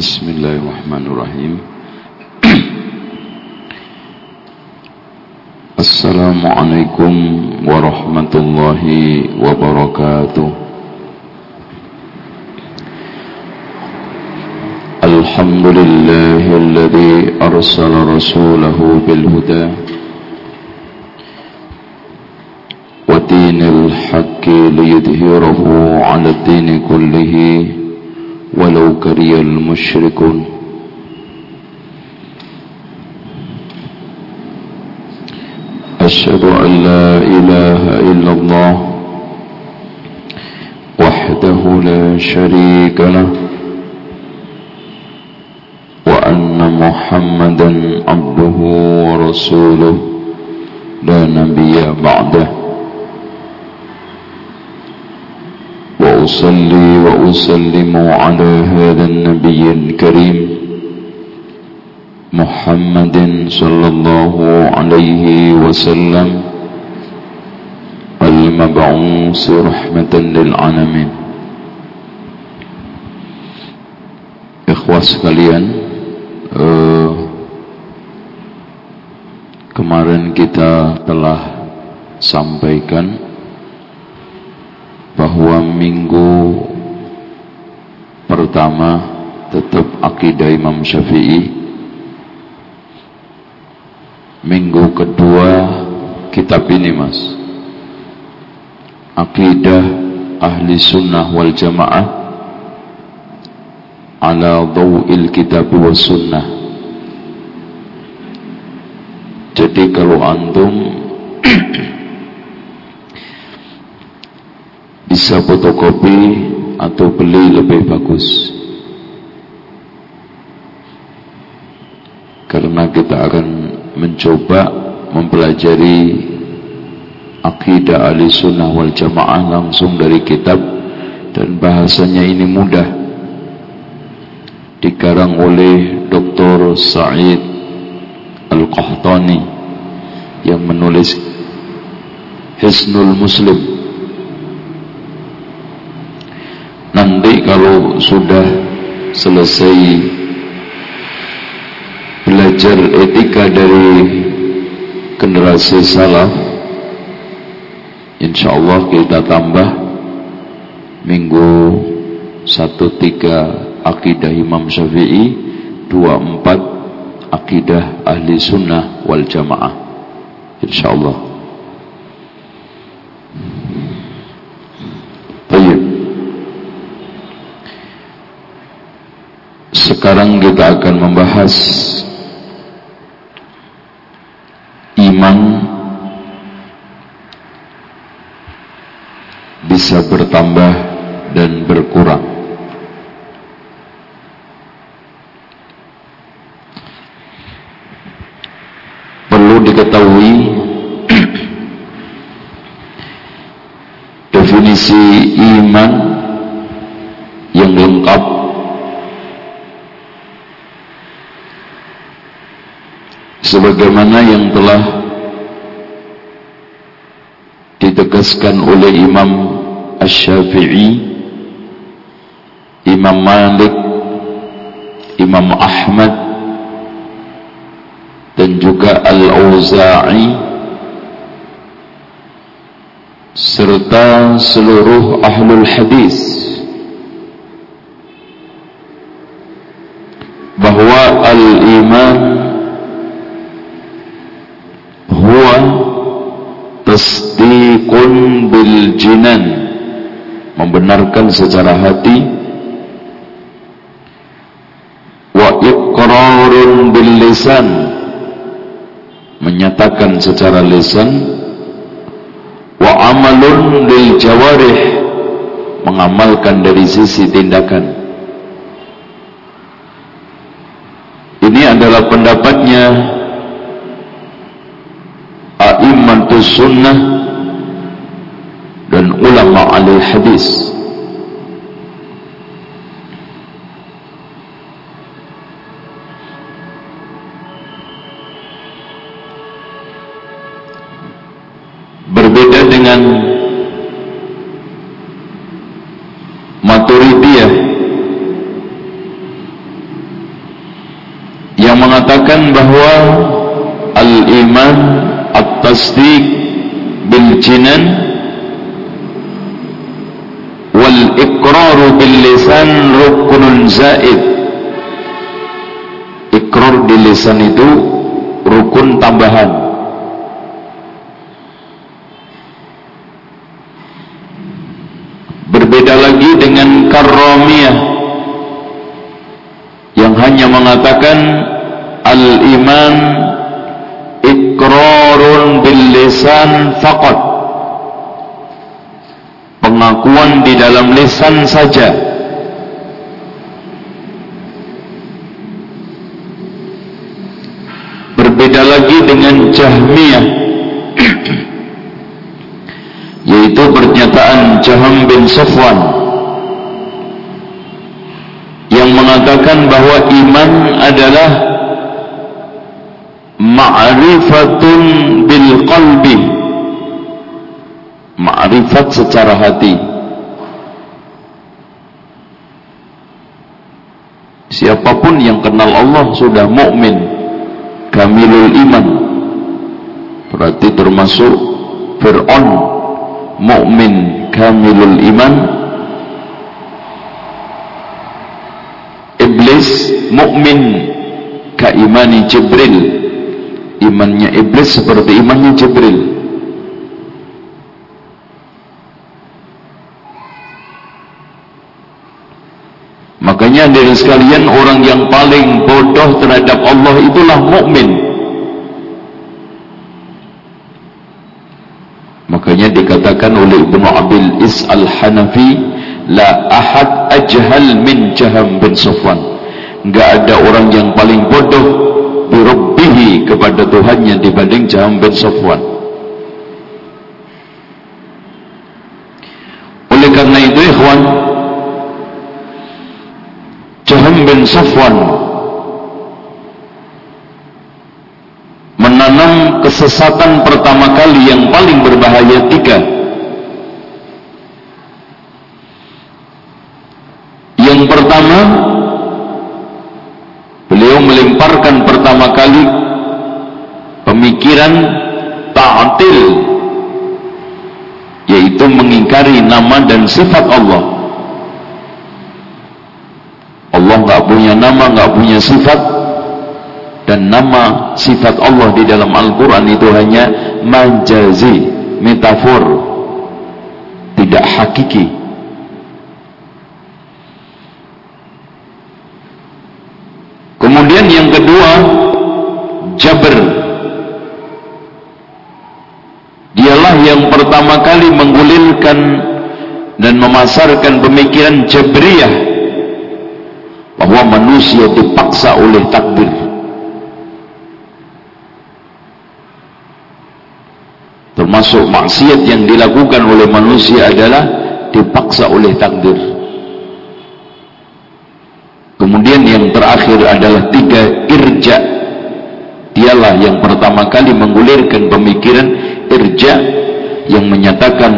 بسم الله الرحمن الرحيم. السلام عليكم ورحمة الله وبركاته. الحمد لله الذي أرسل رسوله بالهدى ودين الحق ليظهره على الدين كله. ولو كري المشركون. أشهد أن لا إله إلا الله وحده لا شريك له وأن محمدا عبده ورسوله. لا نبي بعده. وأصلي وأسلم على هذا النبي الكريم محمد صلى الله عليه وسلم المبعوث رحمة للعالمين Ikhwas sekalian uh, Kemarin kita telah sampaikan bahwa minggu pertama tetap akidah Imam Syafi'i. Minggu kedua kitab ini mas. Akidah ahli sunnah wal jamaah ala dawil kitab wa sunnah. Jadi kalau antum fotokopi atau beli lebih bagus karena kita akan mencoba mempelajari akidah ahli sunnah wal jamaah langsung dari kitab dan bahasanya ini mudah dikarang oleh Dr. Said Al-Qahtani yang menulis Hisnul Muslim nanti kalau sudah selesai belajar etika dari generasi salaf insya Allah kita tambah minggu 13 akidah Imam Syafi'i 24 akidah ahli sunnah wal jamaah insya Allah Sekarang kita akan membahas iman bisa bertambah dan berkurang. Perlu diketahui definisi iman sebagaimana yang telah ditegaskan oleh Imam Ash-Syafi'i Imam Malik Imam Ahmad dan juga Al-Auza'i serta seluruh ahlul hadis bahwa al-iman tasdiqun bil jinan. Membenarkan secara hati. Wa iqrarun bil lisan. Menyatakan secara lisan. Wa amalun lil jawarih. Mengamalkan dari sisi tindakan. Ini adalah pendapatnya sunnah dan ulama ahli hadis. Berbeda dengan Maturidiyah yang mengatakan bahwa al-iman wal iqraru bil lisan rukunun zaid. Ikrar di lisan itu rukun tambahan. Berbeda lagi dengan karramiyah yang hanya mengatakan al-iman lisan faqat. Pengakuan di dalam lisan saja. Berbeda lagi dengan jahmiyah. Yaitu pernyataan Jaham bin Safwan. Yang mengatakan bahwa iman adalah ma'rifatun bil qalbi. Ma'rifat secara hati. Siapa pun yang kenal Allah sudah mukmin. Kamilul iman. Berarti termasuk Fir'aun. Mukmin kamilul iman. Iblis mukmin kaimani Jibril imannya iblis seperti imannya Jibril. Makanya dari sekalian orang yang paling bodoh terhadap Allah itulah mukmin. Makanya dikatakan oleh Ibnu Abil Is Al-Hanafi la ahad ajhal min Jaham bin Sufwan enggak ada orang yang paling bodoh birabbihi kepada Tuhannya dibanding Jaham bin Safwan. Oleh karena itu ikhwan Jaham bin Safwan menanam kesesatan pertama kali yang paling berbahaya tiga. Yang pertama Beliau melemparkan pertama kali pemikiran ta'atil yaitu mengingkari nama dan sifat Allah. Allah nggak punya nama, nggak punya sifat dan nama sifat Allah di dalam Al-Quran itu hanya majazi, metafor, tidak hakiki. Kemudian yang kedua, Jabr. Dialah yang pertama kali menggulirkan dan memasarkan pemikiran Jabriyah bahwa manusia dipaksa oleh takdir. Termasuk maksiat yang dilakukan oleh manusia adalah dipaksa oleh takdir. Kemudian yang terakhir adalah tiga irja. Dialah yang pertama kali menggulirkan pemikiran irja yang menyatakan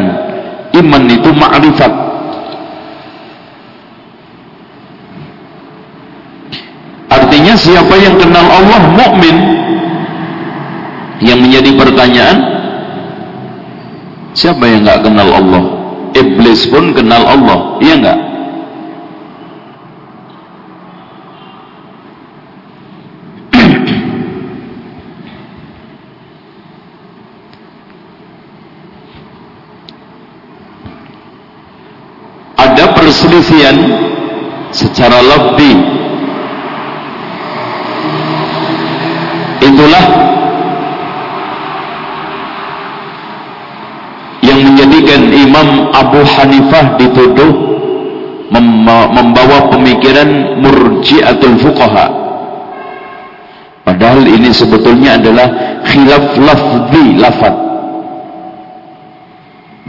iman itu ma'rifat. Artinya siapa yang kenal Allah mukmin. Yang menjadi pertanyaan siapa yang nggak kenal Allah? Iblis pun kenal Allah, iya enggak? Perselisihan secara lebih itulah yang menjadikan Imam Abu Hanifah dituduh membawa pemikiran murji'atul fuqaha. Padahal ini sebetulnya adalah khilaf lafzi lafad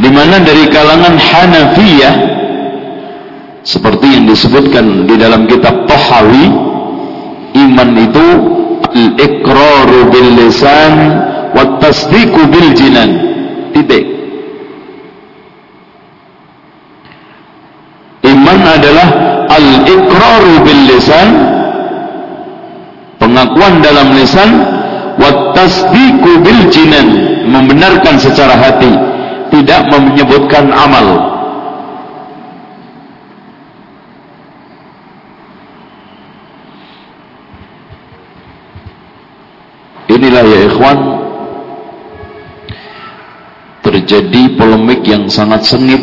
di mana dari kalangan Hanafiyah yang disebutkan di dalam kitab Tahawi iman itu al-iqraru bil lisan wa tasdiqu bil jinan. Titik. Iman adalah al-iqraru bil lisan pengakuan dalam lisan wa tasdiqu bil jinan membenarkan secara hati tidak menyebutkan amal ya ikhwan terjadi polemik yang sangat sengit.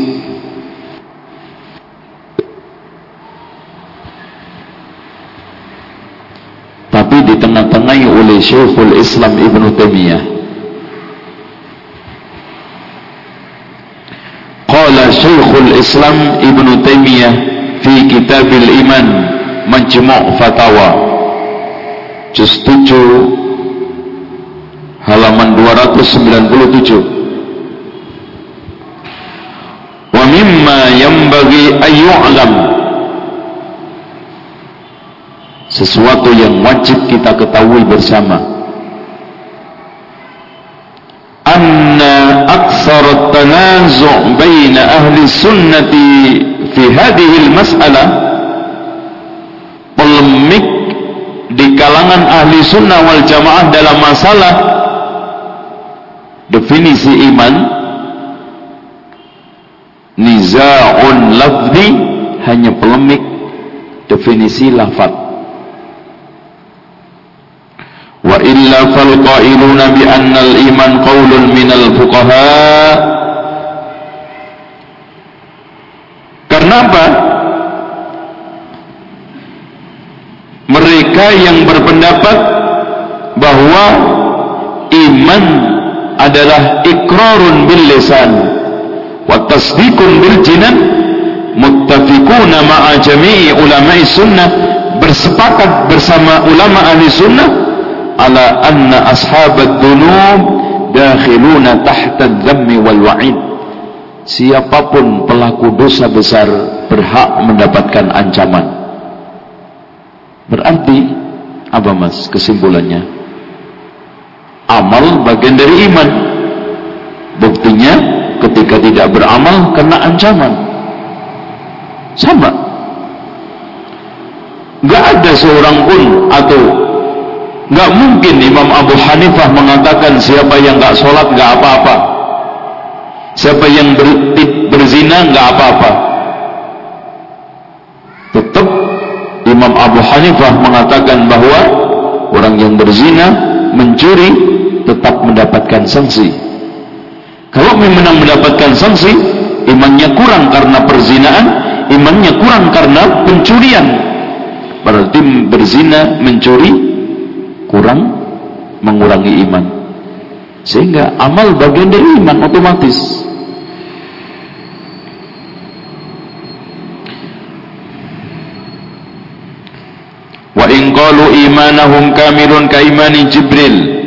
Tapi di tengah-tengahi oleh Syekhul Islam Ibn Taimiyah. Qala Syekhul Islam Ibn Taimiyah fi Kitabil Iman Majmu' Fatawa. Juz 7 halaman 297 wa mimma yanbaghi ayyu'lam sesuatu yang wajib kita ketahui bersama. Anna aksar tanazu' baina ahli sunnati fi hadhihi al-mas'alah polemik di kalangan ahli sunnah wal jamaah dalam masalah definisi iman niza'un lafzi hanya polemik definisi lafaz. Wa illa fal qailuna bi anna al iman qaulun min al fuqaha karena apa? Mereka yang berpendapat bahwa iman adalah ikrarun bil lisan wa tasdiqun bil jinan muttafiquna ma'a jami'i ulama'i sunnah bersepakat bersama ulama ahli sunnah ala anna ashabad dunub dakhiluna tahta dhammi wal wa'id. Siapa pun pelaku dosa besar berhak mendapatkan ancaman. Berarti apa mas kesimpulannya amal bagian dari iman. Buktinya ketika tidak beramal kena ancaman. Sama. Gak ada seorang pun atau gak mungkin Imam Abu Hanifah mengatakan siapa yang gak sholat gak apa-apa. Siapa yang ber, berzina gak apa-apa. Tetap Imam Abu Hanifah mengatakan bahwa orang yang berzina mencuri tetap mendapatkan sanksi. Kalau memang mendapatkan sanksi, imannya kurang karena perzinaan, imannya kurang karena pencurian. Berarti berzina, mencuri, kurang mengurangi iman. Sehingga amal bagian dari iman otomatis. Imanahum kamilun ka imani Jibril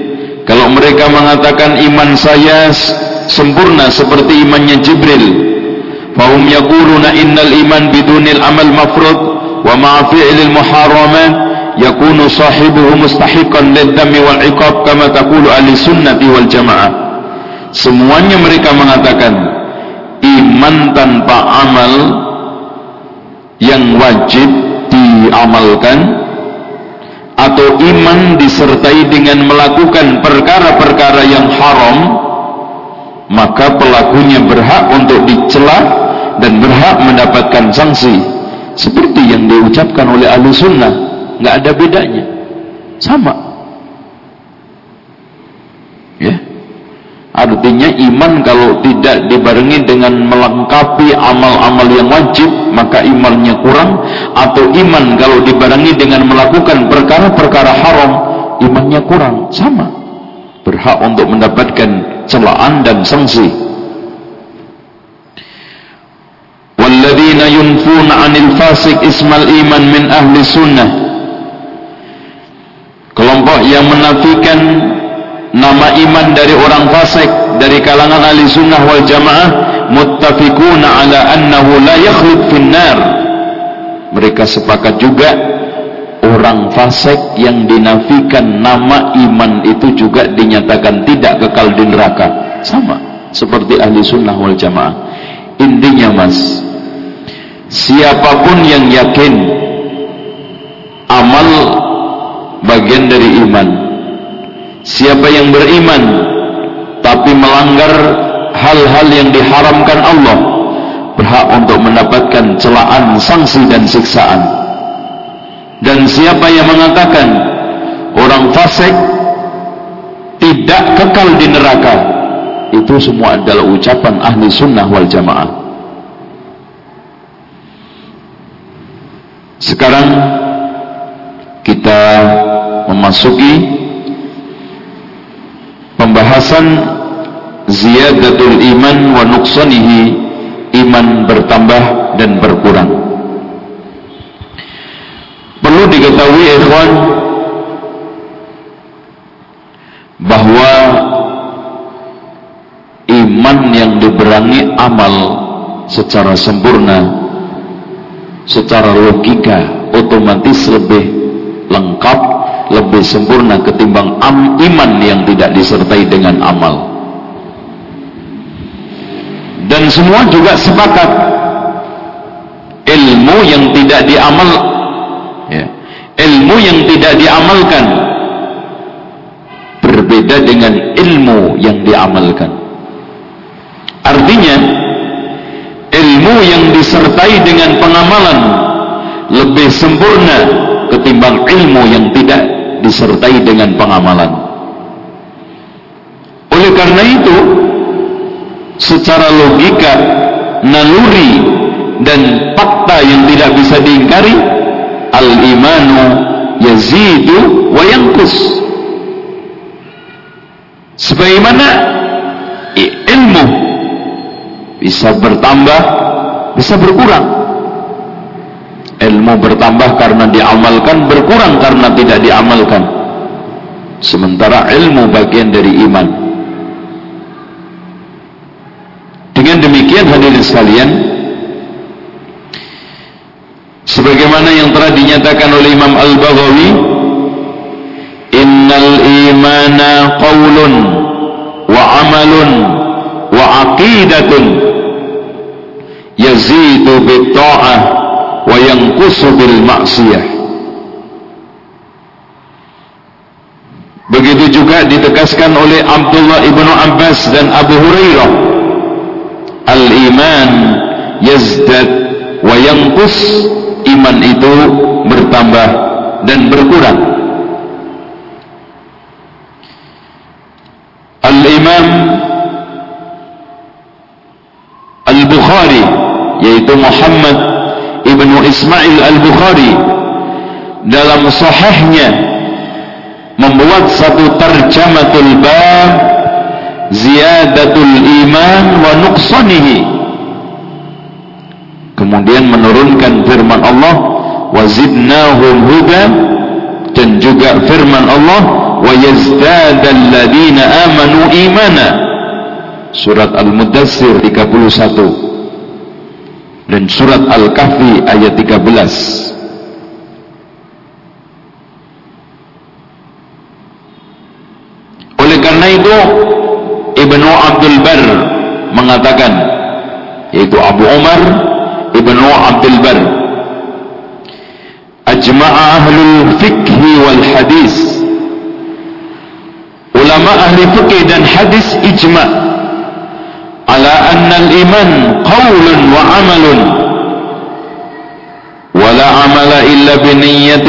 kalau mereka mengatakan iman saya sempurna seperti imannya Jibril, fahum yaquluna innal iman bidunil amal mafrud wa ma'a fi'lil muharramat yakunu sahibuhu mustahiqan lidami wal iqab kama taqulu ahli sunnati wal jamaah. Semuanya mereka mengatakan iman tanpa amal yang wajib diamalkan atau iman disertai dengan melakukan perkara-perkara yang haram maka pelakunya berhak untuk dicela dan berhak mendapatkan sanksi. Seperti yang diucapkan oleh ahli sunnah nggak ada bedanya. Sama Artinya iman kalau tidak dibarengi dengan melengkapi amal-amal yang wajib, maka imannya kurang. Atau iman kalau dibarengi dengan melakukan perkara-perkara haram, imannya kurang. Sama. Berhak untuk mendapatkan celaan dan sanksi. Walladzina yunfuna 'anil fasik ismal iman min ahli sunnah. Kelompok yang menafikan nama iman dari orang fasik dari kalangan ahli sunnah wal jamaah muttafiquna ala annahu la yakhlud finnar mereka sepakat juga orang fasik yang dinafikan nama iman itu juga dinyatakan tidak kekal di neraka sama seperti ahli sunnah wal jamaah intinya mas siapa pun yang yakin amal bagian dari iman. Siapa yang beriman tapi melanggar hal-hal yang diharamkan Allah berhak untuk mendapatkan celaan, sanksi dan siksaan. Dan siapa yang mengatakan orang fasik tidak kekal di neraka itu semua adalah ucapan ahli sunnah wal jamaah. Sekarang kita memasuki pembahasan ziyadatul iman wa nuqsanihi iman bertambah dan berkurang. Perlu diketahui ikhwan bahwa iman yang diberangi amal secara sempurna secara logika otomatis lebih lengkap lebih sempurna ketimbang am, iman yang tidak disertai dengan amal. Dan semua juga sepakat ilmu yang tidak diamal ya, ilmu yang tidak diamalkan berbeda dengan ilmu yang diamalkan. Artinya ilmu yang disertai dengan pengamalan lebih sempurna ketimbang ilmu yang tidak disertai dengan pengamalan. Oleh karena itu, secara logika, naluri dan fakta yang tidak bisa diingkari, al-imanu yazidu wa yankus. Sebagaimana ilmu bisa bertambah, bisa berkurang bertambah karena diamalkan berkurang karena tidak diamalkan. Sementara ilmu bagian dari iman. Dengan demikian hadirin sekalian sebagaimana yang telah dinyatakan oleh Imam Al-Baghawi innal imana qawlun wa amalun wa aqidatun yazidu bitta'ah wa yanqusu bil ma'siyah. Begitu juga ditegaskan oleh Abdullah ibnu Abbas dan Abu Hurairah. Al-iman yazdad wa yanqus iman itu bertambah dan berkurang. Al-Imam Al-Bukhari yaitu Muhammad Ibnu Ismail Al-Bukhari dalam sahihnya membuat satu terjematul bab ziyadatul iman wa nuqsanihi. Kemudian menurunkan firman Allah wa zidnahum huda dan juga firman Allah wa yazdadal ladina amanu imana. Surat Al-Mudassir 31 dan surat Al-Kahfi ayat 13 oleh karena itu Ibnu Abdul Bar mengatakan yaitu Abu Umar Ibnu Abdul Bar ajma'a ahlul fikhi wal hadis. Ulama ahli fikih dan hadis ijma' annal الإيمان qaulun وعمل ولا wala إلا بنية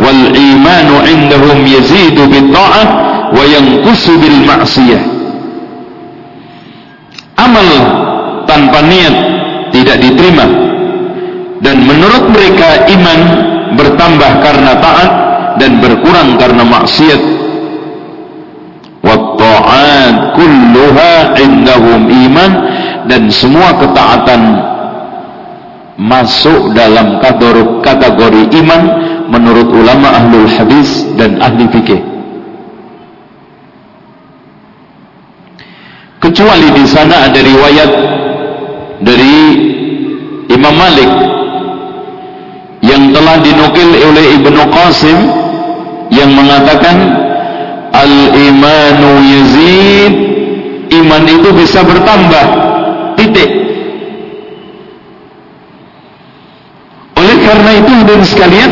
والإيمان عندهم يزيد بالطاعة وينقص بالمعصية amal tanpa niat tidak diterima. Dan menurut mereka iman bertambah karena taat dan berkurang karena maksiat. Wa ta'at kulluha indahum iman dan semua ketaatan masuk dalam kategori iman menurut ulama ahlul hadis dan ahli fikih. Kecuali di sana ada riwayat dari Imam Malik yang telah dinukil oleh Ibnu Qasim yang mengatakan al-imanu yazid iman itu bisa bertambah. Titik. Oleh karena itu hadirin sekalian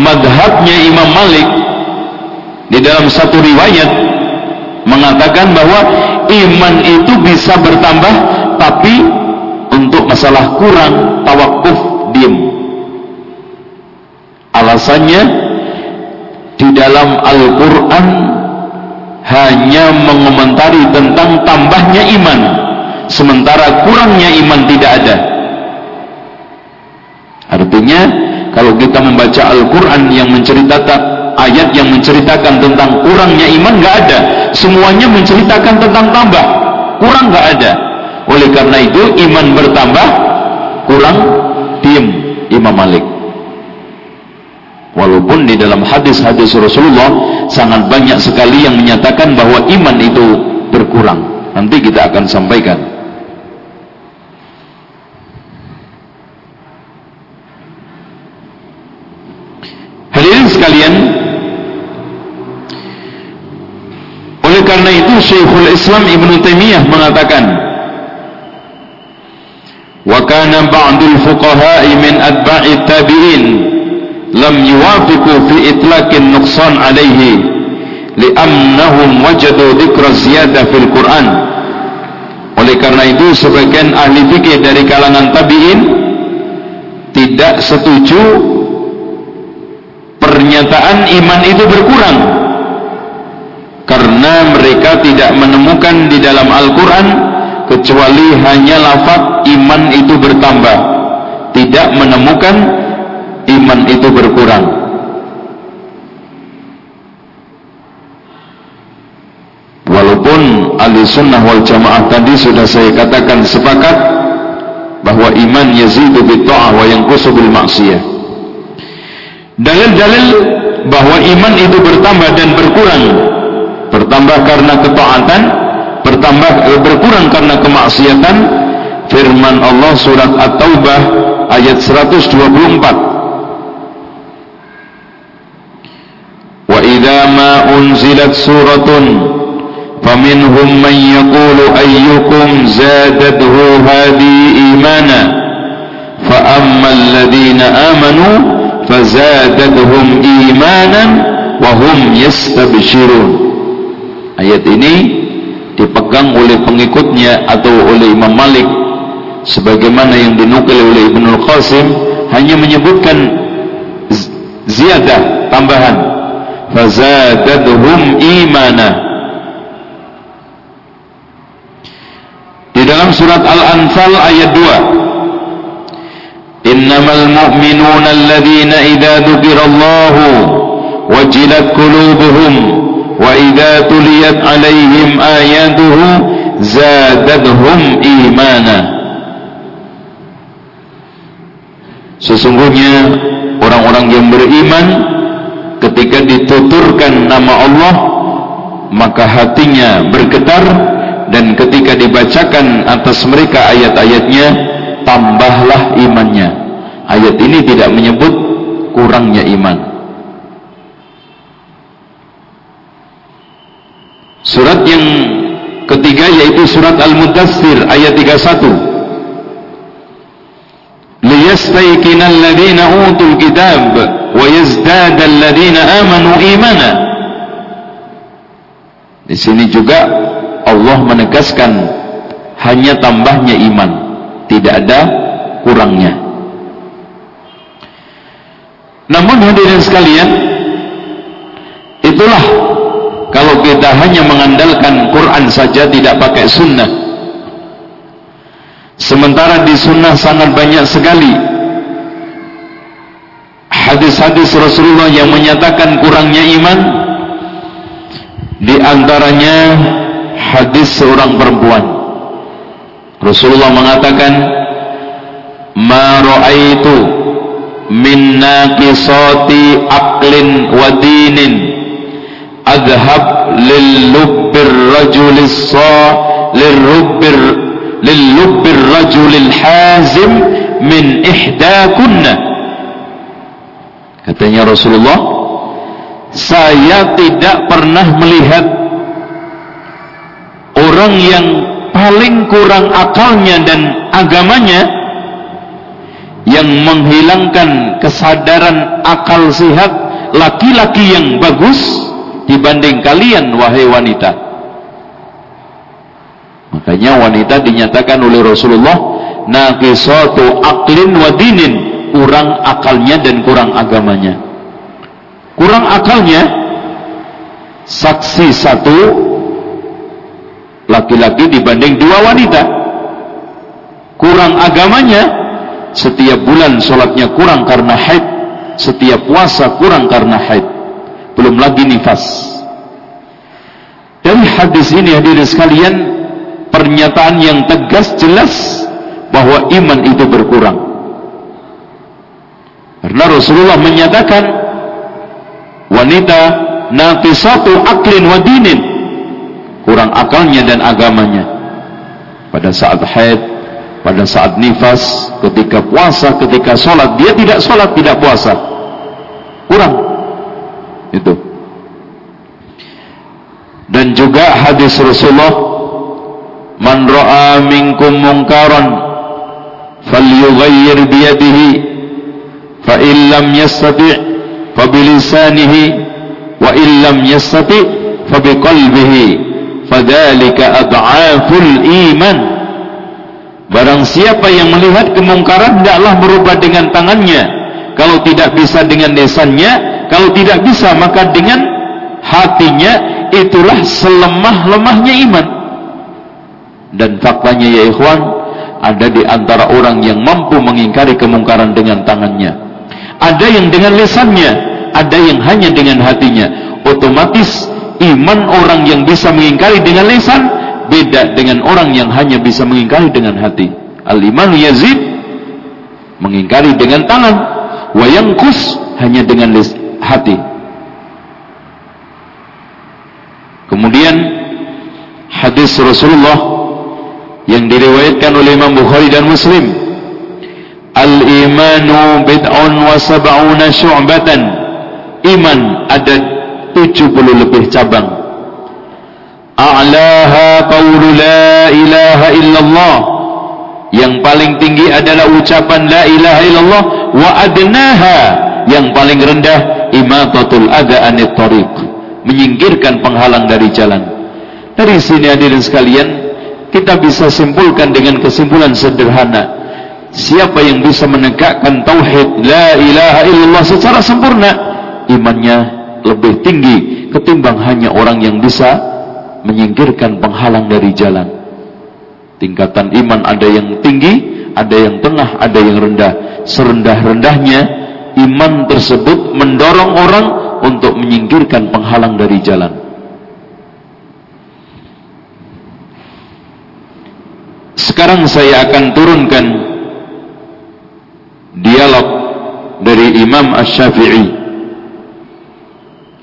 madhabnya Imam Malik di dalam satu riwayat mengatakan bahwa iman itu bisa bertambah tapi untuk masalah kurang tawakuf diem. Alasannya di dalam Al-Quran hanya mengomentari tentang tambahnya iman. Sementara kurangnya iman tidak ada. Artinya kalau kita membaca Al-Quran yang menceritakan ayat yang menceritakan tentang kurangnya iman nggak ada. Semuanya menceritakan tentang tambah. Kurang nggak ada. Oleh karena itu iman bertambah kurang diem Imam Malik walaupun di dalam hadis-hadis Rasulullah sangat banyak sekali yang menyatakan bahwa iman itu berkurang. Nanti kita akan sampaikan. Hadirin sekalian oleh karena itu Syekhul Islam Ibn Taimiyah mengatakan wa kana ba'dul fuqaha'i min tabi'in lam yuwafiqu fi itlaqin nuqsan alaihi li'annahum wajadu dhikra ziyadah fil Qur'an. Oleh karena itu sebagian ahli fikih dari kalangan tabi'in tidak setuju pernyataan iman itu berkurang. Karena mereka tidak menemukan di dalam Al-Quran kecuali hanya lafaz iman itu bertambah. Tidak menemukan iman itu berkurang. Walaupun ahli sunnah wal jamaah tadi sudah saya katakan sepakat bahwa iman yazidu bitta'ah wa yanqusu bil maksiyah. Dalil-dalil bahwa iman itu bertambah dan berkurang. Bertambah karena ketaatan, bertambah eh, berkurang karena kemaksiatan. Firman Allah surat At-Taubah ayat 124 ما أنزلت سورة فمنهم من يقول أيكم زادته هذه إيمانا فأما الذين آمنوا فزادتهم إيمانا وهم يستبشرون ayat ini dipegang oleh pengikutnya atau oleh Imam Malik sebagaimana yang dinukil oleh Ibnu Qasim hanya menyebutkan ziyadah tambahan fazadadhum imana. Di dalam surat Al-Anfal ayat 2 innamal mu'minuna alladhina idza dzukirallahu wajilat qulubuhum wa idza tuliyat alaihim ayatuhu zadadhum imana. Sesungguhnya orang-orang yang beriman ketika dituturkan nama Allah maka hatinya bergetar dan ketika dibacakan atas mereka ayat-ayatnya tambahlah imannya. Ayat ini tidak menyebut kurangnya iman. Surat yang ketiga yaitu surat Al-Mudathir ayat 31 alladhina utul kitab wa yazdada alladhina amanu imana di sini juga Allah menegaskan hanya tambahnya iman tidak ada kurangnya. Namun hadirin sekalian itulah kalau kita hanya mengandalkan Quran saja tidak pakai sunnah. Sementara di sunnah sangat banyak sekali hadis-hadis Rasulullah yang menyatakan kurangnya iman. Di antaranya hadis seorang perempuan. Rasulullah mengatakan, "Ma ra'aitu min naqisati aqlin wa dinin adhab lil lubbir rajulis sa lil lubbir lillubbir rajulil hazim min ihdakunna katanya Rasulullah saya tidak pernah melihat orang yang paling kurang akalnya dan agamanya yang menghilangkan kesadaran akal sehat laki-laki yang bagus dibanding kalian wahai wanita. Makanya wanita dinyatakan oleh Rasulullah naqisatu aqlin wa dinin kurang akalnya dan kurang agamanya. Kurang akalnya saksi satu laki-laki dibanding dua wanita. Kurang agamanya setiap bulan sholatnya kurang karena haid setiap puasa kurang karena haid. Belum lagi nifas. Dari hadis ini hadirin sekalian pernyataan yang tegas jelas bahwa iman itu berkurang karena Rasulullah menyatakan wanita naqisatu aklin wa dinin kurang akalnya dan agamanya pada saat haid pada saat nifas, ketika puasa, ketika sholat, dia tidak sholat, tidak puasa. Kurang. Itu. Dan juga hadis Rasulullah, Man ra'a minkum munkaran, falyughayyir biyadihi, illam yastati' fa bilisanihi, wa illam yastati' fa biqalbihi, fadhalika ad'aful. Barang siapa yang melihat kemungkaran hendaklah merubah dengan tangannya. Kalau tidak bisa dengan lesannya, kalau tidak bisa maka dengan hatinya itulah selemah-lemahnya iman. Dan faktanya ya ikhwan, ada di antara orang yang mampu mengingkari kemungkaran dengan tangannya. Ada yang dengan lesannya, ada yang hanya dengan hatinya. Otomatis iman orang yang bisa mengingkari dengan lesan beda dengan orang yang hanya bisa mengingkari dengan hati. Al-iman yazid mengingkari dengan tangan, wa kus hanya dengan hati. Kemudian hadis Rasulullah yang diriwayatkan oleh Imam Bukhari dan Muslim. Al-imanu bid'un wa sab'una syu'batan. Iman ada 70 lebih cabang. A'laha qawlu la ilaha illallah. Yang paling tinggi adalah ucapan la ilaha illallah. Wa adnaha yang paling rendah imatatul adha anit tariq. Menyingkirkan penghalang dari jalan. Dari sini hadirin sekalian kita bisa simpulkan dengan kesimpulan sederhana siapa yang bisa menegakkan tauhid la ilaha illallah secara sempurna imannya lebih tinggi ketimbang hanya orang yang bisa menyingkirkan penghalang dari jalan. Tingkatan iman ada yang tinggi, ada yang tengah, ada yang rendah. Serendah-rendahnya iman tersebut mendorong orang untuk menyingkirkan penghalang dari jalan. Sekarang saya akan turunkan dialog dari Imam Ash-Syafi'i.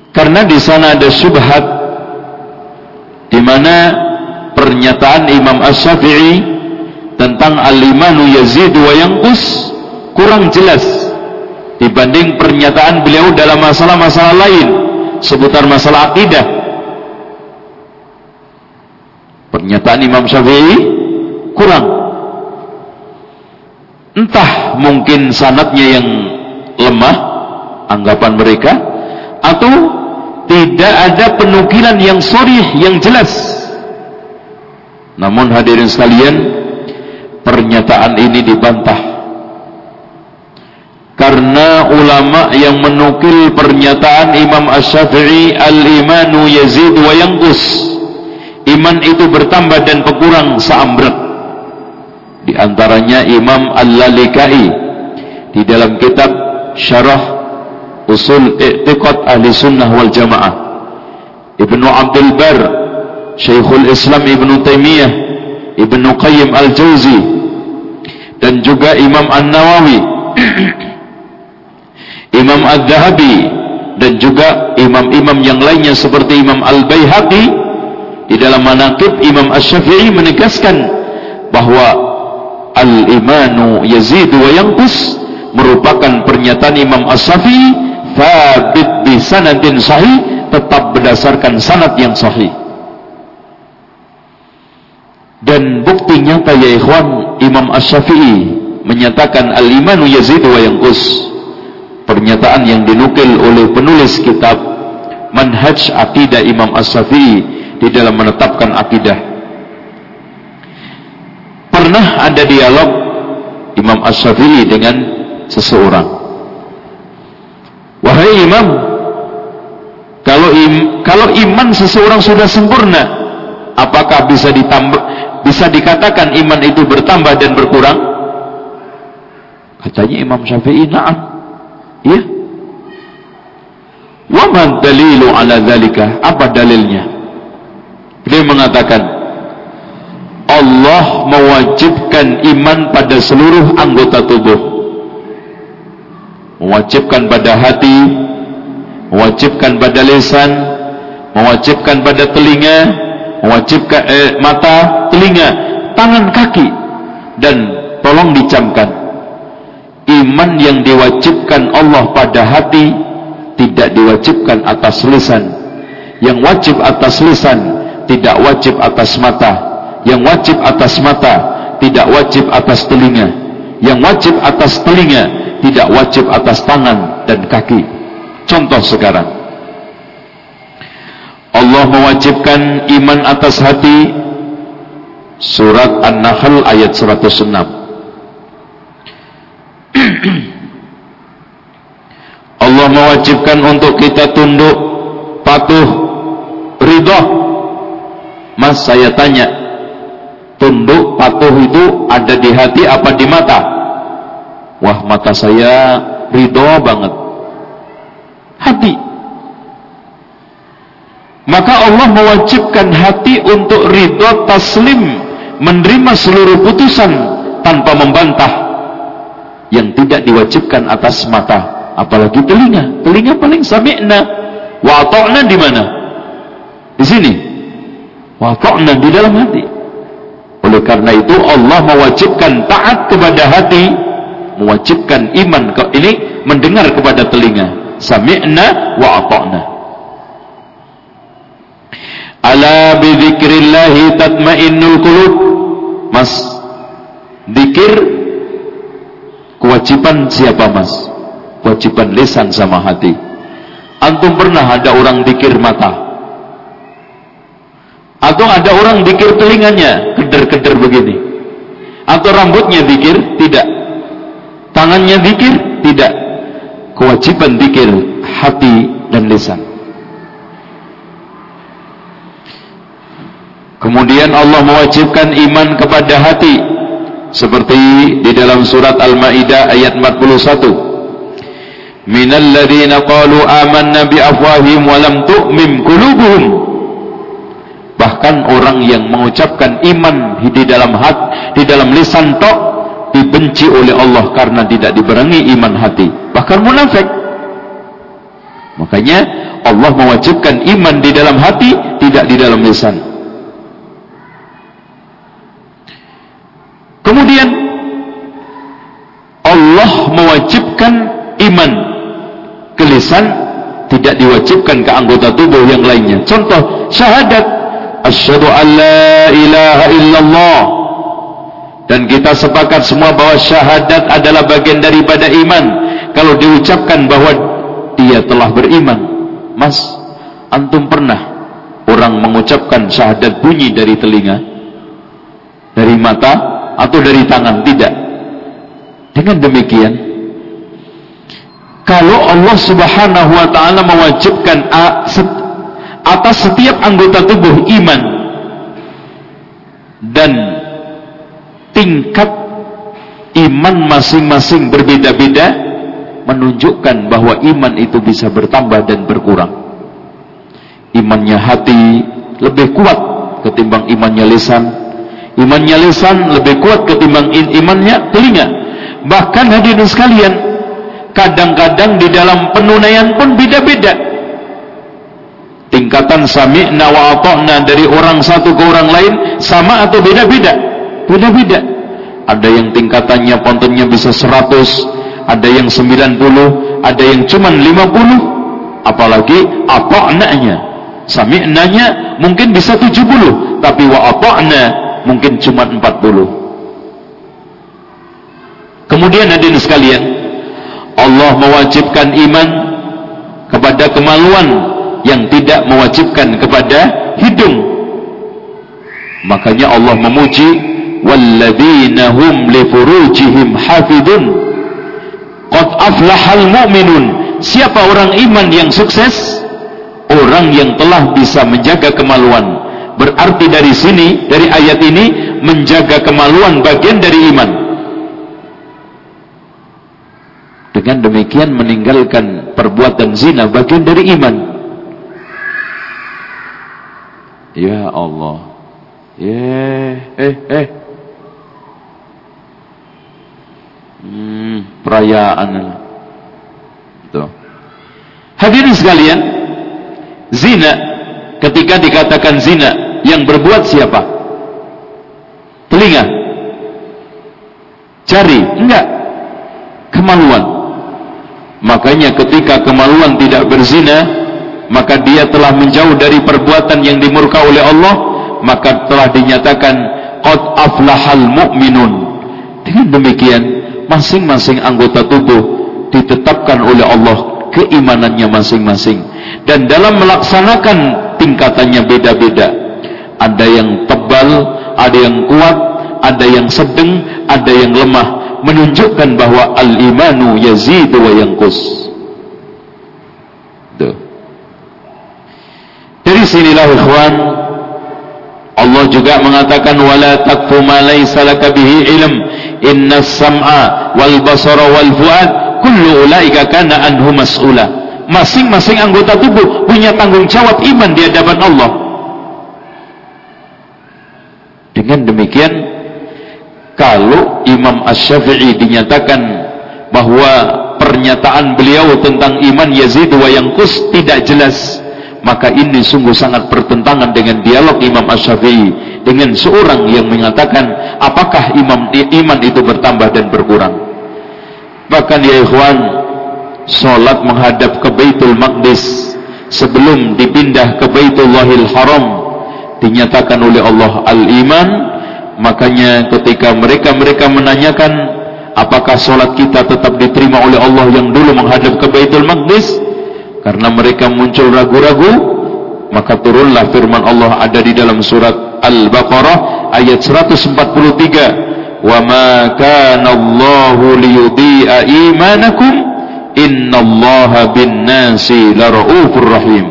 Karena di sana ada syubhat di mana pernyataan Imam Ash-Syafi'i tentang al-imanu yazid wa yanqus kurang jelas dibanding pernyataan beliau dalam masalah-masalah lain seputar masalah akidah. Pernyataan Imam Syafi'i kurang. Entah mungkin sanatnya yang lemah anggapan mereka atau tidak ada penukilan yang sorih yang jelas. Namun hadirin sekalian pernyataan ini dibantah. Karena ulama yang menukil pernyataan Imam Ash-Syafi'i al-imanu yazid wa yanqus. Iman itu bertambah dan berkurang seambrek di antaranya Imam Al-Lalikai. Di dalam kitab Syarah usul i'tiqad ahli sunnah wal jamaah. Ibnu Abdul Bar Syekhul Islam Ibnu Taimiyah Ibnu Qayyim Al-Jauzi dan juga Imam An-Nawawi Imam Ad-Dahabi dan juga imam-imam yang lainnya seperti Imam Al-Baihaqi. Di dalam manaqib Imam Asy-Syafi'i menegaskan bahwa al-imanu yazidu wa yanqus merupakan pernyataan Imam Asy-Syafi'i thabit bi sanadin sahih tetap berdasarkan sanad yang sahih dan bukti nyata ya ikhwan Imam Ash-Syafi'i menyatakan al-imanu yazid wa yanqus. Pernyataan yang dinukil oleh penulis kitab Manhaj Aqidah Imam As-Syafi'i di dalam menetapkan akidah. Pernah ada dialog Imam As-Syafi'i dengan seseorang. Wahai Imam, kalau im, kalau iman seseorang sudah sempurna, apakah bisa ditambah bisa dikatakan iman itu bertambah dan berkurang? Katanya Imam Syafi'i, "Na'am." Iya. Wa man dalilu ala dzalika? Apa dalilnya? Dia mengatakan, Allah mewajibkan iman pada seluruh anggota tubuh. Mewajibkan pada hati, mewajibkan pada lisan, mewajibkan pada telinga, mewajibkan eh, mata, telinga, tangan, kaki dan tolong dicamkan. Iman yang diwajibkan Allah pada hati tidak diwajibkan atas lisan. Yang wajib atas lisan tidak wajib atas mata yang wajib atas mata tidak wajib atas telinga. Yang wajib atas telinga tidak wajib atas tangan dan kaki. Contoh sekarang. Allah mewajibkan iman atas hati. Surat An-Nahl ayat 106 Allah mewajibkan untuk kita tunduk, patuh, ridho. Mas saya tanya, tunduk, patuh itu ada di hati apa di mata? Wah mata saya ridho banget. Hati. Maka Allah mewajibkan hati untuk ridho taslim, menerima seluruh putusan tanpa membantah yang tidak diwajibkan atas mata apalagi telinga telinga paling sami'na wa di mana di sini wa di dalam hati oleh karena itu Allah mewajibkan taat kepada hati mewajibkan iman ke ini mendengar kepada telinga sami'na wa ta'na ala bi dzikrillah tatma'innul qulub mas zikir Kewajiban siapa mas? Kewajiban lisan sama hati. Antum pernah ada orang dikir mata? Atau ada orang dikir telinganya, keder-keder begini? Atau rambutnya dikir? Tidak. Tangannya dikir? Tidak. Kewajiban dikir hati dan lisan. Kemudian Allah mewajibkan iman kepada hati seperti di dalam surat Al-Maidah ayat 41 minal ladzina qalu amanna bi afwahihim wa lam tu'mim qulubuhum bahkan orang yang mengucapkan iman di dalam hat di dalam lisan tok dibenci oleh Allah karena tidak diberangi iman hati. Bahkan munafik. Makanya Allah mewajibkan iman di dalam hati tidak di dalam lisan. Kemudian Allah mewajibkan iman ke lisan tidak diwajibkan ke anggota tubuh yang lainnya. Contoh syahadat asyhadu an la ilaha illallah. Dan kita sepakat semua bahwa syahadat adalah bagian daripada iman. Kalau diucapkan bahwa dia telah beriman, Mas, antum pernah orang mengucapkan syahadat bunyi dari telinga, dari mata, atau dari tangan? Tidak. Dengan demikian kalau Allah subhanahu wa ta'ala mewajibkan atas setiap anggota tubuh iman dan tingkat iman masing-masing berbeda-beda menunjukkan bahwa iman itu bisa bertambah dan berkurang imannya hati lebih kuat ketimbang imannya lisan Imannya lisan lebih kuat ketimbang imannya telinga. Bahkan hadirin sekalian, kadang-kadang di dalam penunaian pun beda-beda. Tingkatan sami'na wa ata'na dari orang satu ke orang lain sama atau beda-beda? Beda-beda. Ada yang tingkatannya pontonnya bisa 100, ada yang 90, ada yang cuman 50, apalagi ata'nanya. Sami'nanya mungkin bisa 70, tapi wa ata'na mungkin cuma 40 Kemudian hadirin sekalian, Allah mewajibkan iman kepada kemaluan yang tidak mewajibkan kepada hidung. Makanya Allah memuji walladzina hum li furujihim hafidun. Qad aflahal mu'minun. Siapa orang iman yang sukses? Orang yang telah bisa menjaga kemaluan. Berarti dari sini, dari ayat ini menjaga kemaluan bagian dari iman. Dengan demikian meninggalkan perbuatan zina bagian dari iman. Ya Allah. Yeah. Eh, eh. Hmm, perayaan. Tuh. Hadirin sekalian, zina ketika dikatakan zina yang berbuat siapa? Telinga. Jari? Enggak. Kemaluan. Makanya ketika kemaluan tidak berzina, maka dia telah menjauh dari perbuatan yang dimurka oleh Allah, maka telah dinyatakan qad aflahal mu'minun. Dengan demikian, masing-masing anggota tubuh ditetapkan oleh Allah keimanannya masing-masing dan dalam melaksanakan tingkatannya beda-beda. Ada yang tebal, ada yang kuat, ada yang sedang, ada yang lemah, menunjukkan bahwa al-imanu yazidu wa. Dari sinilah ikhwan. Allah juga mengatakan wala taqfu ma laysa laka bihi ilm. Inna sam'a wal basara wal fuad kullu ulaika kana anhu mas'ula. Masing-masing anggota tubuh punya tanggung jawab iman di hadapan Allah. Dengan demikian kalau Imam Ash-Syafi'i dinyatakan bahwa pernyataan beliau tentang iman Yazid wa Yankus tidak jelas maka ini sungguh sangat bertentangan dengan dialog Imam Ash-Syafi'i dengan seorang yang mengatakan apakah imam, iman itu bertambah dan berkurang? Bahkan ya ikhwan solat menghadap ke Baitul Maqdis sebelum dipindah ke Baitullahil Haram dinyatakan oleh Allah al-iman. Makanya ketika mereka-mereka menanyakan apakah solat kita tetap diterima oleh Allah yang dulu menghadap ke Baitul Maqdis karena mereka muncul ragu-ragu maka turunlah firman Allah ada di dalam surat Al-Baqarah ayat 143 wa ma kana Allahu liyudhi'a imanakum innallaha bin-nasi laraufur rahim.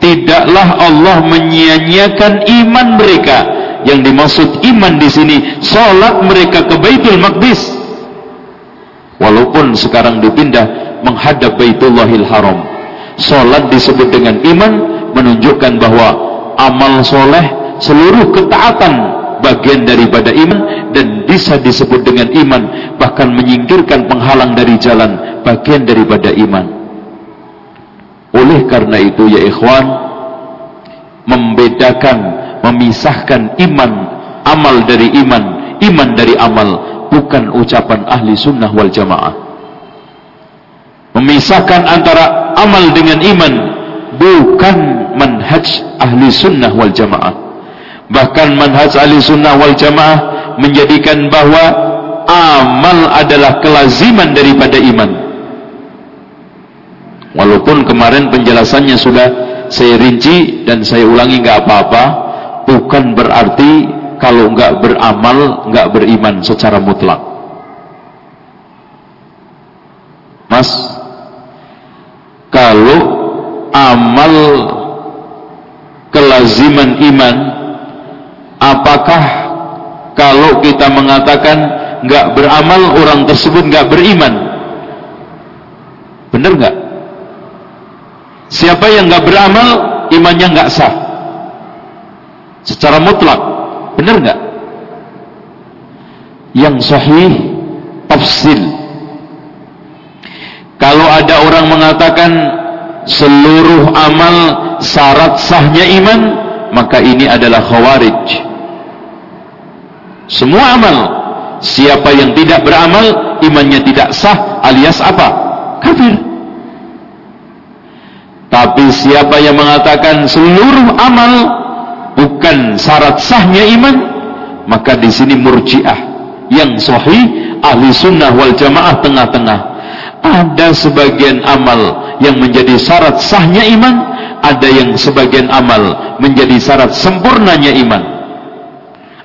Tidaklah Allah menyia-nyiakan iman mereka. Yang dimaksud iman di sini salat mereka ke Baitul Maqdis. Walaupun sekarang dipindah menghadap Baitullahil Haram Solat disebut dengan iman menunjukkan bahwa amal soleh seluruh ketaatan bagian daripada iman dan bisa disebut dengan iman bahkan menyingkirkan penghalang dari jalan bagian daripada iman. Oleh karena itu ya ikhwan membedakan memisahkan iman amal dari iman iman dari amal bukan ucapan ahli sunnah wal jamaah memisahkan antara amal dengan iman bukan manhaj ahli sunnah wal jamaah. Bahkan manhaj ahli sunnah wal jamaah menjadikan bahwa amal adalah kelaziman daripada iman. Walaupun kemarin penjelasannya sudah saya rinci dan saya ulangi nggak apa-apa bukan berarti kalau nggak beramal nggak beriman secara mutlak. Mas kalau amal kelaziman iman apakah kalau kita mengatakan nggak beramal orang tersebut nggak beriman? Benar nggak? Siapa yang nggak beramal imannya nggak sah. Secara mutlak benar nggak? Yang sahih tafsil. Kalau ada orang mengatakan seluruh amal syarat sahnya iman, maka ini adalah khawarij. Semua amal, siapa yang tidak beramal, imannya tidak sah alias apa? Kafir. Tapi siapa yang mengatakan seluruh amal bukan syarat sahnya iman, maka di sini murjiah. Yang sahih ahli sunnah wal jamaah tengah-tengah. Ada sebagian amal yang menjadi syarat sahnya iman, ada yang sebagian amal menjadi syarat sempurnanya iman.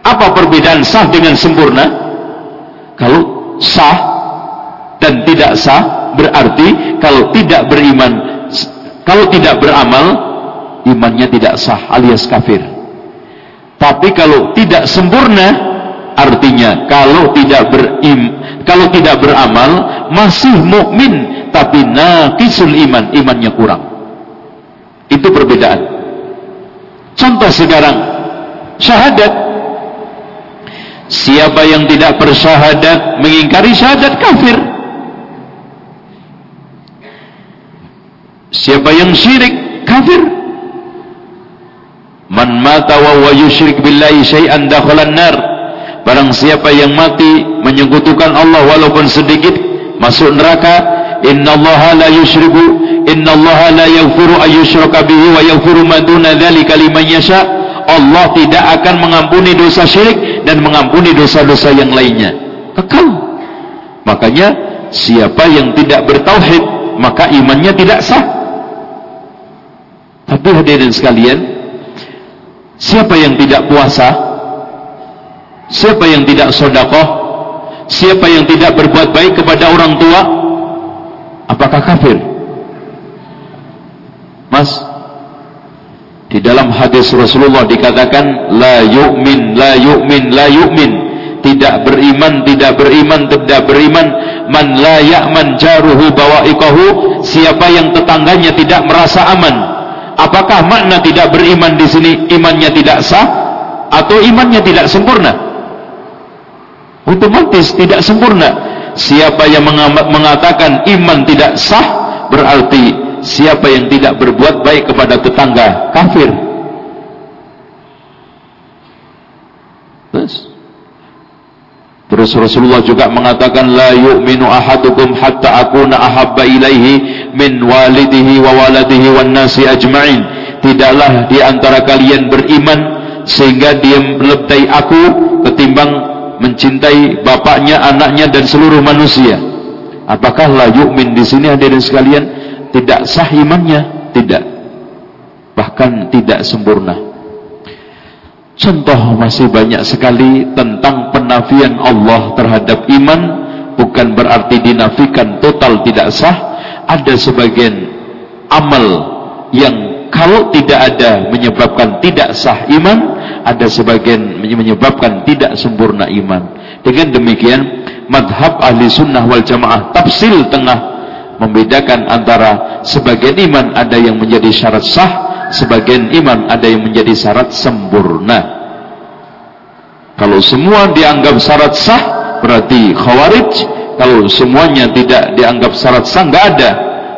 Apa perbedaan sah dengan sempurna? Kalau sah dan tidak sah berarti kalau tidak beriman, kalau tidak beramal, imannya tidak sah alias kafir. Tapi kalau tidak sempurna, artinya kalau tidak berim, kalau tidak beramal masih mukmin tapi naqisul iman, imannya kurang. Itu perbedaan. Contoh sekarang syahadat. Siapa yang tidak bersyahadat mengingkari syahadat kafir. Siapa yang syirik kafir. Man mata wa yusyrik billahi syai'an dakhalan nar. Barang siapa yang mati menyekutukan Allah walaupun sedikit masuk neraka. Innallaha la yusyriku innallaha la yaghfiru ayyushraka bihi wa yaghfiru ma duna dzalika liman yasha. Allah tidak akan mengampuni dosa syirik dan mengampuni dosa-dosa yang lainnya. Kekal. Makanya siapa yang tidak bertauhid maka imannya tidak sah. Tapi hadirin sekalian, Siapa yang tidak puasa? Siapa yang tidak sodakoh? Siapa yang tidak berbuat baik kepada orang tua? Apakah kafir? Mas, di dalam hadis Rasulullah dikatakan la yu'min, la yu'min, la yu'min. Tidak beriman, tidak beriman, tidak beriman. Man la ya'man jaruhu bawaikahu. Siapa yang tetangganya tidak merasa aman Apakah makna tidak beriman di sini imannya tidak sah atau imannya tidak sempurna? Otomatis tidak sempurna. Siapa yang mengatakan iman tidak sah berarti siapa yang tidak berbuat baik kepada tetangga kafir. Terus Terus Rasulullah juga mengatakan la yu'minu ahadukum hatta akuna ahabba ilaihi min walidihi wa waladihi wan nasi ajma'in. Tidaklah di antara kalian beriman sehingga dia lebih aku ketimbang mencintai bapaknya, anaknya dan seluruh manusia. Apakah la yu'min di sini hadirin sekalian tidak sah imannya? Tidak. Bahkan tidak sempurna. Contoh masih banyak sekali tentang penafian Allah terhadap iman bukan berarti dinafikan total tidak sah. Ada sebagian amal yang kalau tidak ada menyebabkan tidak sah iman, ada sebagian menyebabkan tidak sempurna iman. Dengan demikian, madhab ahli sunnah wal jamaah tafsil tengah membedakan antara sebagian iman ada yang menjadi syarat sah sebagian iman ada yang menjadi syarat sempurna. Kalau semua dianggap syarat sah, berarti khawarij. Kalau semuanya tidak dianggap syarat sah, nggak ada.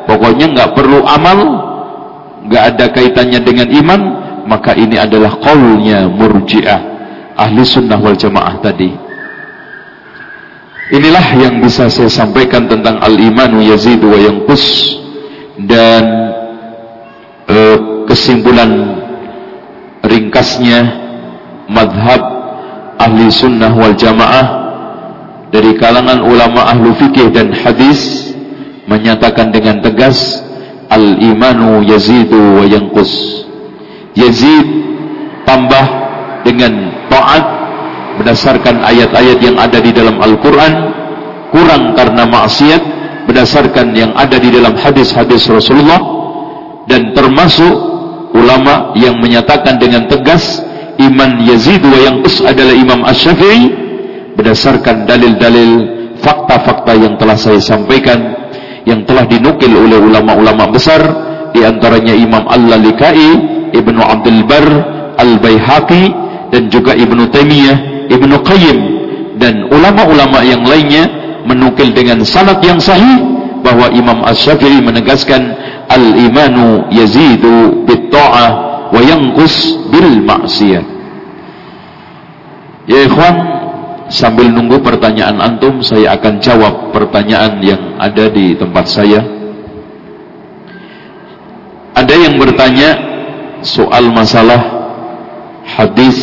Pokoknya nggak perlu amal, nggak ada kaitannya dengan iman, maka ini adalah kaulnya murjiah ahli sunnah wal jamaah tadi. Inilah yang bisa saya sampaikan tentang al-imanu yazidu wa yanqus dan uh, kesimpulan ringkasnya madhab ahli sunnah wal jamaah dari kalangan ulama ahlu fikih dan hadis menyatakan dengan tegas al-imanu yazidu wa yanqus. Yazid tambah dengan taat berdasarkan ayat-ayat yang ada di dalam Al-Quran. Kurang karena maksiat berdasarkan yang ada di dalam hadis-hadis Rasulullah. Dan termasuk ulama yang menyatakan dengan tegas iman Yazid wa yang us adalah Imam Ash-Syafi'i. Berdasarkan dalil-dalil fakta-fakta yang telah saya sampaikan yang telah dinukil oleh ulama-ulama besar di antaranya Imam Al-Lalikai, Ibnu Abdul Bar, Al-Baihaqi dan juga Ibnu Taimiyah, Ibnu Qayyim dan ulama-ulama yang lainnya menukil dengan sanad yang sahih bahwa Imam Ash-Syafi'i menegaskan al-imanu yazidu bit-ta'ah wa yanqus bil ma'siyah. Ya ikhwan, sambil nunggu pertanyaan antum, saya akan jawab pertanyaan yang ada di tempat saya. Ada yang bertanya soal masalah hadis.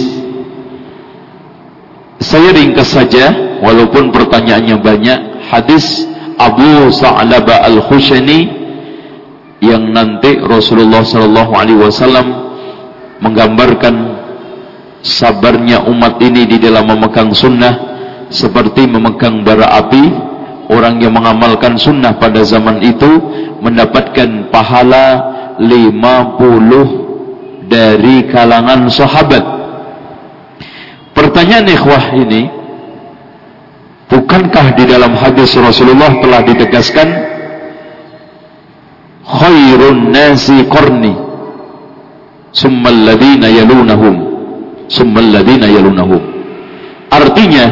Saya ringkas saja walaupun pertanyaannya banyak hadis Abu Sa'labah Al-Khushani yang nanti Rasulullah sallallahu alaihi wasallam menggambarkan sabarnya umat ini di dalam memegang sunnah seperti memegang bara api. Orang yang mengamalkan sunnah pada zaman itu mendapatkan pahala 50 dari kalangan sahabat. Pertanyaan ikhwah ini bukankah di dalam hadis Rasulullah telah ditegaskan khairun nasi qarni summal ladina yalunahum summal yalunahum artinya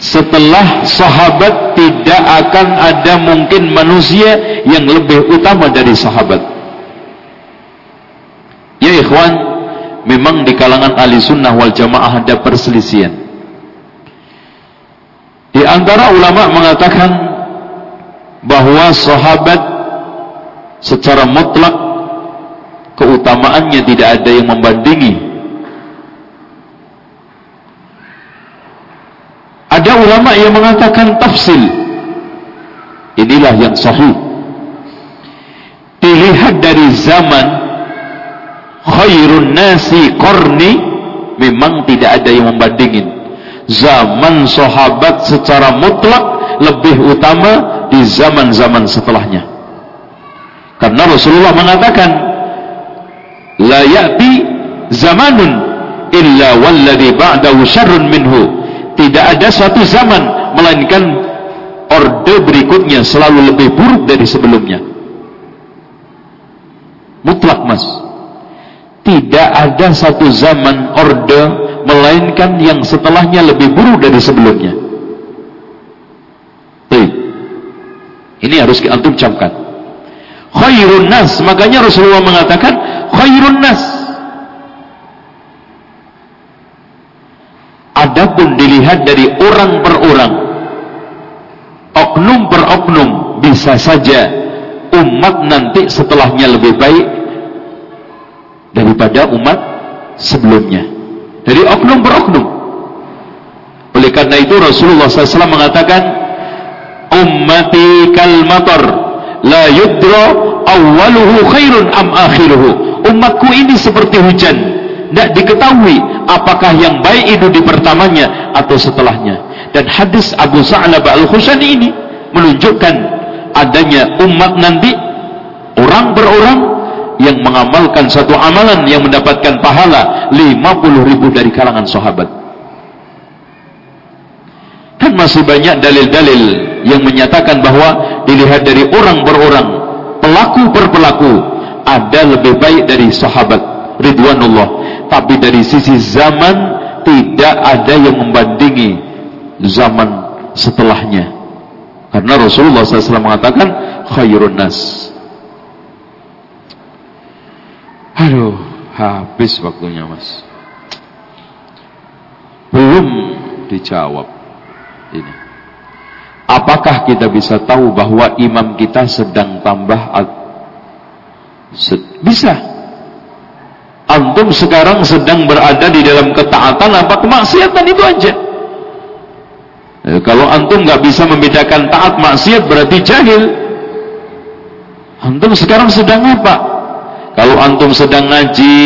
setelah sahabat tidak akan ada mungkin manusia yang lebih utama dari sahabat ya ikhwan memang di kalangan ahli sunnah wal jamaah ada perselisihan di antara ulama mengatakan bahwa sahabat secara mutlak keutamaannya tidak ada yang membandingi. Ulama yang mengatakan tafsil. Inilah yang sahih. Dilihat dari zaman khairun nasi korni memang tidak ada yang membandingin. Zaman sahabat secara mutlak lebih utama di zaman-zaman setelahnya. Karena Rasulullah mengatakan la ya'ti zamanun illa walladhi ba'dahu syarrun minhu. Tidak ada suatu zaman melainkan orde berikutnya selalu lebih buruk dari sebelumnya. Mutlak mas. Tidak ada satu zaman orde melainkan yang setelahnya lebih buruk dari sebelumnya. Ini harus antum camkan khairun nas makanya Rasulullah mengatakan khairun nas adapun dilihat dari orang per orang. Oknum per oknum bisa saja umat nanti setelahnya lebih baik daripada umat sebelumnya. Dari oknum per oknum. Oleh karena itu Rasulullah SAW mengatakan ummati kal matar la yudra awwaluhu khairun am akhiruhu. Umatku ini seperti hujan tidak diketahui apakah yang baik itu di pertamanya atau setelahnya. Dan hadis Abu Sa'lab al-Khushani ini menunjukkan adanya umat nanti orang per orang yang mengamalkan satu amalan yang mendapatkan pahala 50 ribu dari kalangan sahabat. Kan masih banyak dalil-dalil yang menyatakan bahwa dilihat dari orang per orang, pelaku per pelaku, ada lebih baik dari sahabat. Ridwanullah. Tapi dari sisi zaman tidak ada yang membandingi zaman setelahnya. Karena Rasulullah SAW mengatakan khairun nas. Aduh, habis waktunya mas. Belum dijawab ini. Apakah kita bisa tahu bahwa imam kita sedang tambah bisa antum sekarang sedang berada di dalam ketaatan apa kemaksiatan? Itu aja. Eh, kalau antum nggak bisa membedakan taat maksiat berarti jahil. Antum sekarang sedang apa? Kalau antum sedang ngaji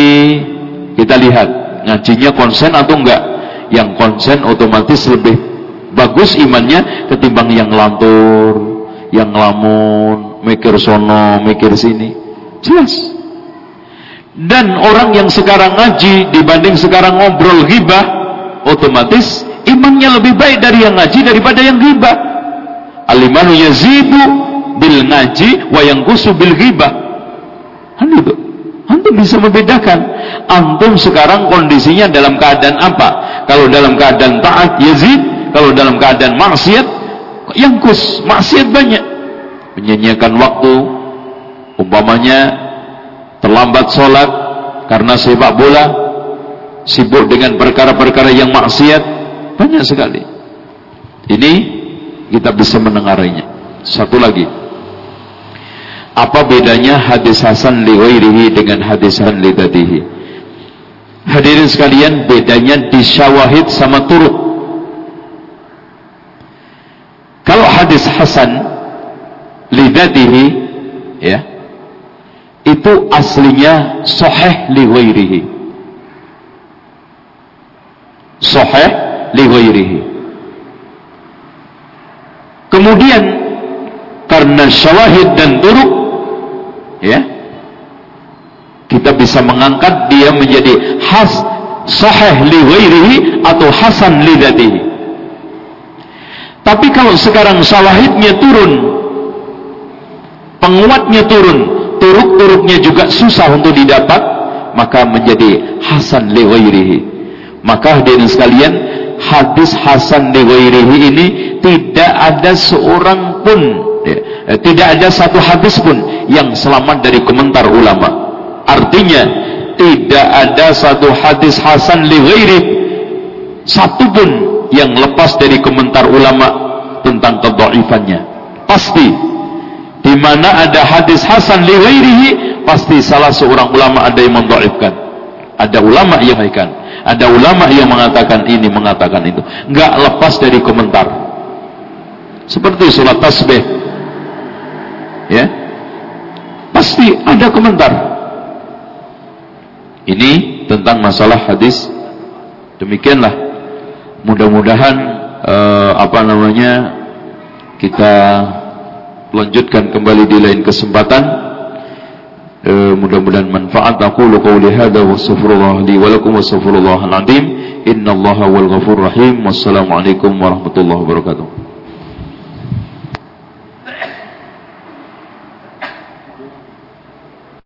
kita lihat ngajinya konsen atau enggak yang konsen otomatis lebih bagus imannya ketimbang yang lantur, yang ngelamun, mikir sono, mikir sini. Jelas. Dan orang yang sekarang ngaji dibanding sekarang ngobrol ghibah, otomatis imannya lebih baik dari yang ngaji daripada yang ghibah. Alimanu yazidu bil ngaji wa yang kusu bil ghibah. Kan itu. Antum bisa membedakan. Antum sekarang kondisinya dalam keadaan apa? Kalau dalam keadaan taat yazid, kalau dalam keadaan maksiat yang kus maksiat banyak menyanyiakan waktu umpamanya terlambat sholat karena sepak bola sibuk dengan perkara-perkara yang maksiat banyak sekali. Ini kita bisa mendengarnya. Satu lagi. Apa bedanya hadis hasan li dengan hadis hasan li hadirin sekalian bedanya di syawahid sama turut hadis hasan lidatihi ya itu aslinya sahih li ghairihi. Sahih li ghairihi. Kemudian karena syawahid dan turuk ya kita bisa mengangkat dia menjadi has sahih li ghairihi atau hasan li tapi kalau sekarang syawahidnya turun penguatnya turun turuk-turuknya juga susah untuk didapat maka menjadi hasan li ghairihi. Maka hadirin sekalian hadis hasan li ghairihi ini tidak ada seorang pun ya, tidak ada satu hadis pun yang selamat dari komentar ulama. Artinya tidak ada satu hadis hasan li ghairi satu pun yang lepas dari komentar ulama tentang kedhaifannya pasti di mana ada hadis hasan li ghairihi pasti salah seorang ulama ada yang mendhaifkan. Ada ulama yang mengatakan ada ulama yang mengatakan ini mengatakan itu. Enggak lepas dari komentar. Seperti surat tasbih. Ya. Pasti ada komentar. Ini tentang masalah hadis. Demikianlah. Mudah-mudahan uh, apa namanya kita lanjutkan kembali di lain kesempatan. Uh, mudah-mudahan manfaat. Aku qouli hadza wa astaghfirullah li wa lakum wastaghfirullahal azim. Innallaha wal ghafurur rahim. Wassalamu alaikum warahmatullahi wabarakatuh